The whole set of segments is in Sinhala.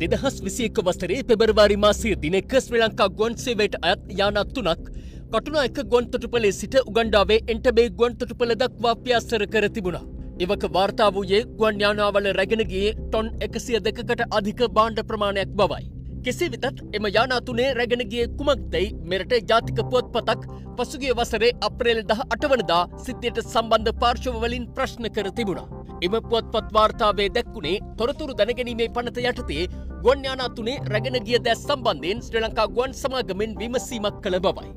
දෙදහස් විසියක වසරේ පෙබරවාරි මාසය දිනක ශ්‍රී ලංකා ගොන් සේවයට අයත් යානත් තුනක් කටුනායක ගොන්තොටුපලේ සිට උගණ්ඩාවේ එන්ටබේ ගොන්තොටුපල දක්වා ප්‍යාසර කර තිබුණා. ඉවක වාර්තා වූයේ ගුවන් යානාවල රැගෙනගේ ටොන් එකසිය දෙකට අධික බාණ්ඩ ප්‍රමාණයක් බවයි. කෙසේ වෙතත් එම යානාතුනේ රැගෙනගේ කුමක්දැයි මෙරට ජාතික පුවත් පතක් පසුගේ වසරේ අප්‍රේල් දහ අටවනදා සිද්ධියට සම්බන්ධ පාර්ශවවලින් ප්‍රශ්න කර තිබුණා. එම පුවත්පත් වාර්තාවේ දැක්වුණේ තොරතුරු දැනගැනීමේ පනත යටතේ ගොන්යානා තුනේ රැගෙන ගිය දැස් සම්බන්ධයෙන් ශ්‍රී ලංකා ගුවන් සමාගමෙන් විමසීමක් කළ බවයි.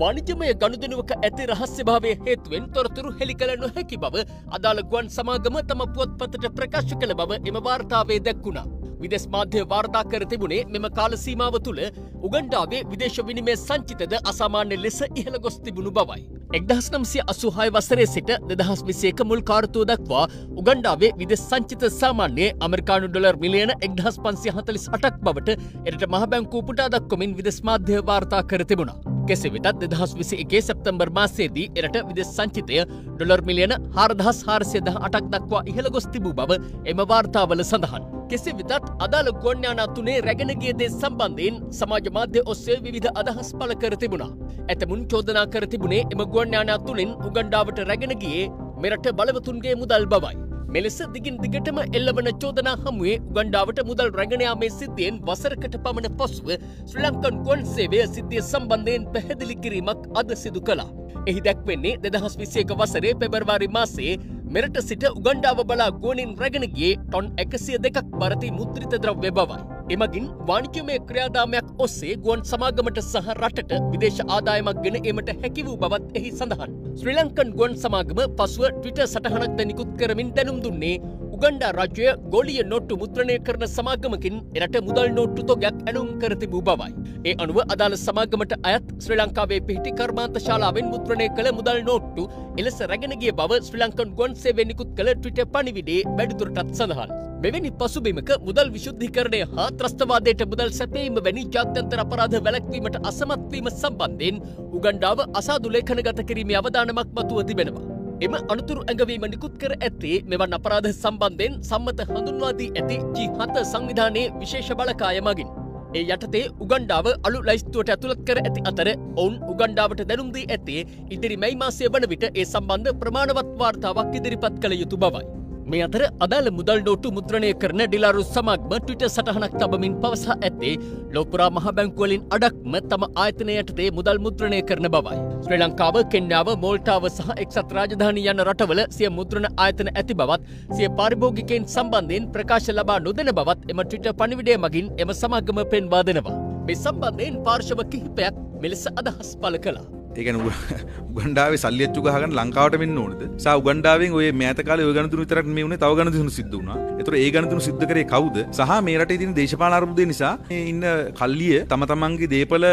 වානිජමය ගණුදනුවක ඇති රහස්්‍යභාවය හේතුවෙන් තොරතුරු හෙළි කළ නොහැකි බව අදාළ ගුවන් සමාගම තම පුවත්පතට ප්‍රකාශ කළ බව එම වාර්තාවේ දැක්වුණා. විදෙස් මාධ්‍ය වාර්තා කර තිබුණේ මෙම කාලසීමාව තුළ උගන්ඩාවේ විදේශ විනිමේ සංචිතද අසාමාන්‍ය ලෙස ඉහළ ගොස් තිබුණු බවයි. එක්දහස් නම්සිය අසුහය වසරේ සිට දෙදහස් විසේක මුල් කාර්තුව දක්වා උගන්ඩාවේ විදෙස් සංචිත සාමාන්‍යයේ අමරිකානු ඩොලර් මිලියන එක්දහස් පන්සිය හතලිස් අටක් බවට එරට මහබැංකූ පුටා දක්කොමින් විදෙස් මාධ්‍ය වාර්තා කර තිබුණා. කෙසේ වෙතත් දෙදහස් විසි එකේ සැප්තම්බර් මාසේදී එරට විදෙස් සංචිතය ඩොලර් මිලියන හාරදහස් හාරසියදහ අටක් දක්වා ඉහළ ගොස් තිබූ බව එම වාර්තාවල සඳහන්. කෙසේ වෙතත් අදාළ ගොන්්‍යානා තුනේ රැගෙනගේ දේ සම්බන්ධයෙන් සමාජ මාධ්‍ය ඔස්සේ විධ අදහස් පල කර තිබුණා. ඇතමුන් චෝදනා කර තිබුණේ එම ගොන්්‍යානා තුළින් උගණ්ඩාවට රැගෙනගියේ මෙරට බලවතුන්ගේ මුදල් බවයි. මෙලෙස දිගින් දිගටම එල්ලවන චෝදනා හමුවේ උගණ්ඩාවට මුදල් රැගෙනයාමේ සිද්ධියෙන් වසරකට පමණ පසුව ශ්‍රී ලංකන් ගොන් සේවය සිද්ධිය සම්බන්ධයෙන් පැහැදිලි කිරීමක් අද සිදු කළා. එහි දැක්වෙන්නේ දෙදහස් විසේක වසරේ පෙබරවාරි මාසේ මෙරට සිට උගණ්ඩාව බලා ගෝනින් රැගෙනගේ ටොන් එකසිය දෙකක් බරති මුද්‍රිත ද්‍රව්‍ය බවයි. එමගින් වානිකමය ක්‍රියාදාමයක් ඔස්සේ ගුවන් සමාගමට සහ රටට විදේශ ආදායමක් ගෙන එමට හැකි වූ බවත් එහි සඳහන්. ශ්‍රී ලංකන් ගුවන් සමාගම පසුව ට්විට සටහනක් දැනිකුත් කරමින් දැනුම් දුන්නේ උගණ්ඩා රජය ගොලිය නොට්ටු මුද්‍රණය කරන සමාගමකින් එරට මුදල් නොට්ටු තොගයක් ඇනුම් කරතිබූ බවයි. ඒ අනුව අදාළ සමාගමට අයත් ශ්‍රී ලංකාවේ පිහිටි කර්මාන්ත ශාලාවෙන් මුද්‍රණය කළ මුදල් නෝට්ටු එලෙස රැගෙනගේ බව ශ්‍රී ලංකන් ගොන් සේවෙනිකුත් කළ ට්විට පණිවිඩේ වැඩිදුරටත් සඳහන්. මෙවැනි පසුබිමක මුදල් විශුද්ධිකරණය හා ත්‍රස්තවාදයට මුදල් සැපීම වැනි ජාත්‍යන්තර අපරාධ වැලැක්වීමට අසමත්වීම සම්බන්ධයෙන් උගණ්ඩාව අසාදු ලේඛනගත කිරීමේ අවධානමක් මතුව තිබෙනවා. එම අනතුරු ඇඟවීම නිකුත් කර ඇත්තේ මෙවන් අපරාධ සම්බන්ධයෙන් සම්මත හඳුන්වාදී ඇති ජී හත සංවිධානයේ විශේෂ බලකාය මගින්. ඒ යටතේ උගණ්ඩාව අලු ලයිස්තුවට ඇතුළත් කර ඇති අතර ඔවුන් උගණ්ඩාවට දැනුම්දී ඇත්තේ ඉදිරි මැයි මාසය වන විට ඒ සම්බන්ධ ප්‍රමාණවත් වාර්තාවක් ඉදිරිපත් කළ යුතු බවයි. මේ අතර අදාළ මුදල් නෝටු මුද්‍රණය කරන ඩිලාරු සමගම ට්විට සටහනක් තබමින් පවසා ඇත්තේ ලෝපුරා මහබැංකුවලින් අඩක්ම තම ආයතනයටතේ මුදල් මුද්‍රණය කරන බවයි. ශ්‍රී ලංකාව කෙන්ඩාව මෝල්ටාව සහ එක්සත් රාජධානී යන රටවල සිය මුද්‍රණ ආයතන ඇති බවත් සිය පාරිභෝගිකෙන් සම්බන්ධයෙන් ප්‍රකාශ ලබා නොදෙන බවත් එම ට්විට පනිවිඩය මගින් එම සමගම පෙන්වා දෙනවා. මේ සම්බන්ධයෙන් පාර්ශව කිහිපයක් මෙලෙස අදහස් පල කලා. ඒකන උගන්ඩාව සල්ලියච්චු ගහගන්න ලංකාවට වෙන්න ඕනද සා උගන්ඩාවෙන් ඔය මේතකාල ගනතුර විතරක් මේ වුණේ තව ගණතුරු සිද්ධ වුණා. ඒතර ඒ ගණතුරු සිද්ධ කරේ කවුද? සහ මේ රටේ තියෙන දේශපාලන අර්බුදය නිසා ඉන්න කල්ලිය තම තමන්ගේ දේපල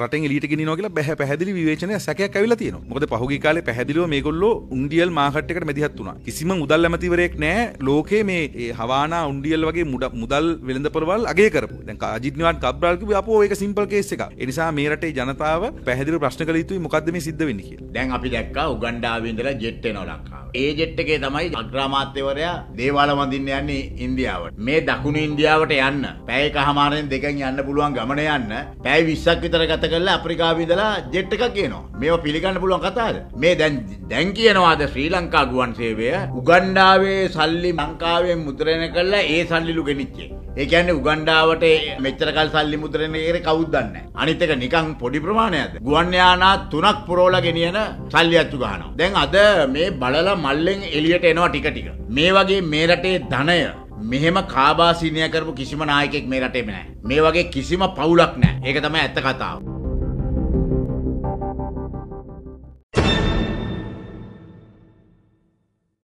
රටෙන් එළියට ගෙනිනවා කියලා බැහැ පැහැදිලි විවේචනය සැකයක් ඇවිල්ලා තියෙනවා. මොකද පහුගිය කාලේ පැහැදිලිව මේගොල්ලෝ උන්ඩියල් මාකට් එකට මැදිහත් වුණා. කිසිම මුදල් ඇමතිවරයෙක් නැහැ ලෝකේ මේ හවානා උන්ඩියල් වගේ මුදල් වෙළඳපොළවල් අගය කරපු. දැන් අජිත් නිවාඩ් කබ්‍රාල් කිව්වේ අපෝ ඒක සිම්පල් කේස් එකක්. ඒ නිසා මේ රටේ ජනතාව පැහැදිලිව ප්‍රශ්න කළ යුතුයි මොකද්ද මේ සිද්ධ වෙන්නේ කියලා. දැන් අපි දැක්කා උගන්ඩාවේ ඉඳලා ජෙට් එනවා ලංකාව. ඒ ජෙට් එකේ තමයි අග්‍රාමාත්‍යවරයා දේවාල වඳින්න යන්නේ ඉන්දියාවට. මේ දකුණු ඉන්දියාවට යන්න පැය එකහමාරෙන් දෙකෙන් යන්න පුළුවන් ගමන යන්න පැය 20ක් විතර ගත කරලා අප්‍රිකාවේ ඉඳලා ජෙට් එකක් එනවා. මේවා පිළිගන්න පුළුවන් කතාවද? මේ දැන් දැන් කියනවාද ශ්‍රී ලංකා ගුවන් සේවය උගන්ඩාවේ සල්ලි ලංකාවෙන් මුද්‍රණය කරලා ඒ සල්ලිලු ගෙනිච්චේ. ඒ කියන්නේ උගන්ඩාවට මෙච්චර කල් සල්ලි මුද්‍රණය කරේ කවුද දන්නේ නැහැ. අනිත් එක නිකන් පොඩි ප්‍රමාණයක්ද? ගුවන් යානා තුනක් පුරෝලා ගෙනියන සල්ලි අච්චු ගහනවා. දැන් අද මේ බලලා මල්ලෙන් එළියට එනවා ටික ටික. මේ වගේ මේ රටේ ධනය මෙහෙම කාබාසිනය කරපු කිසිම නායකෙක් මේ රටේම නැහැ. මේ වගේ කිසිම පවුලක් නැහැ. ඒක තමයි ඇත්ත කතාව.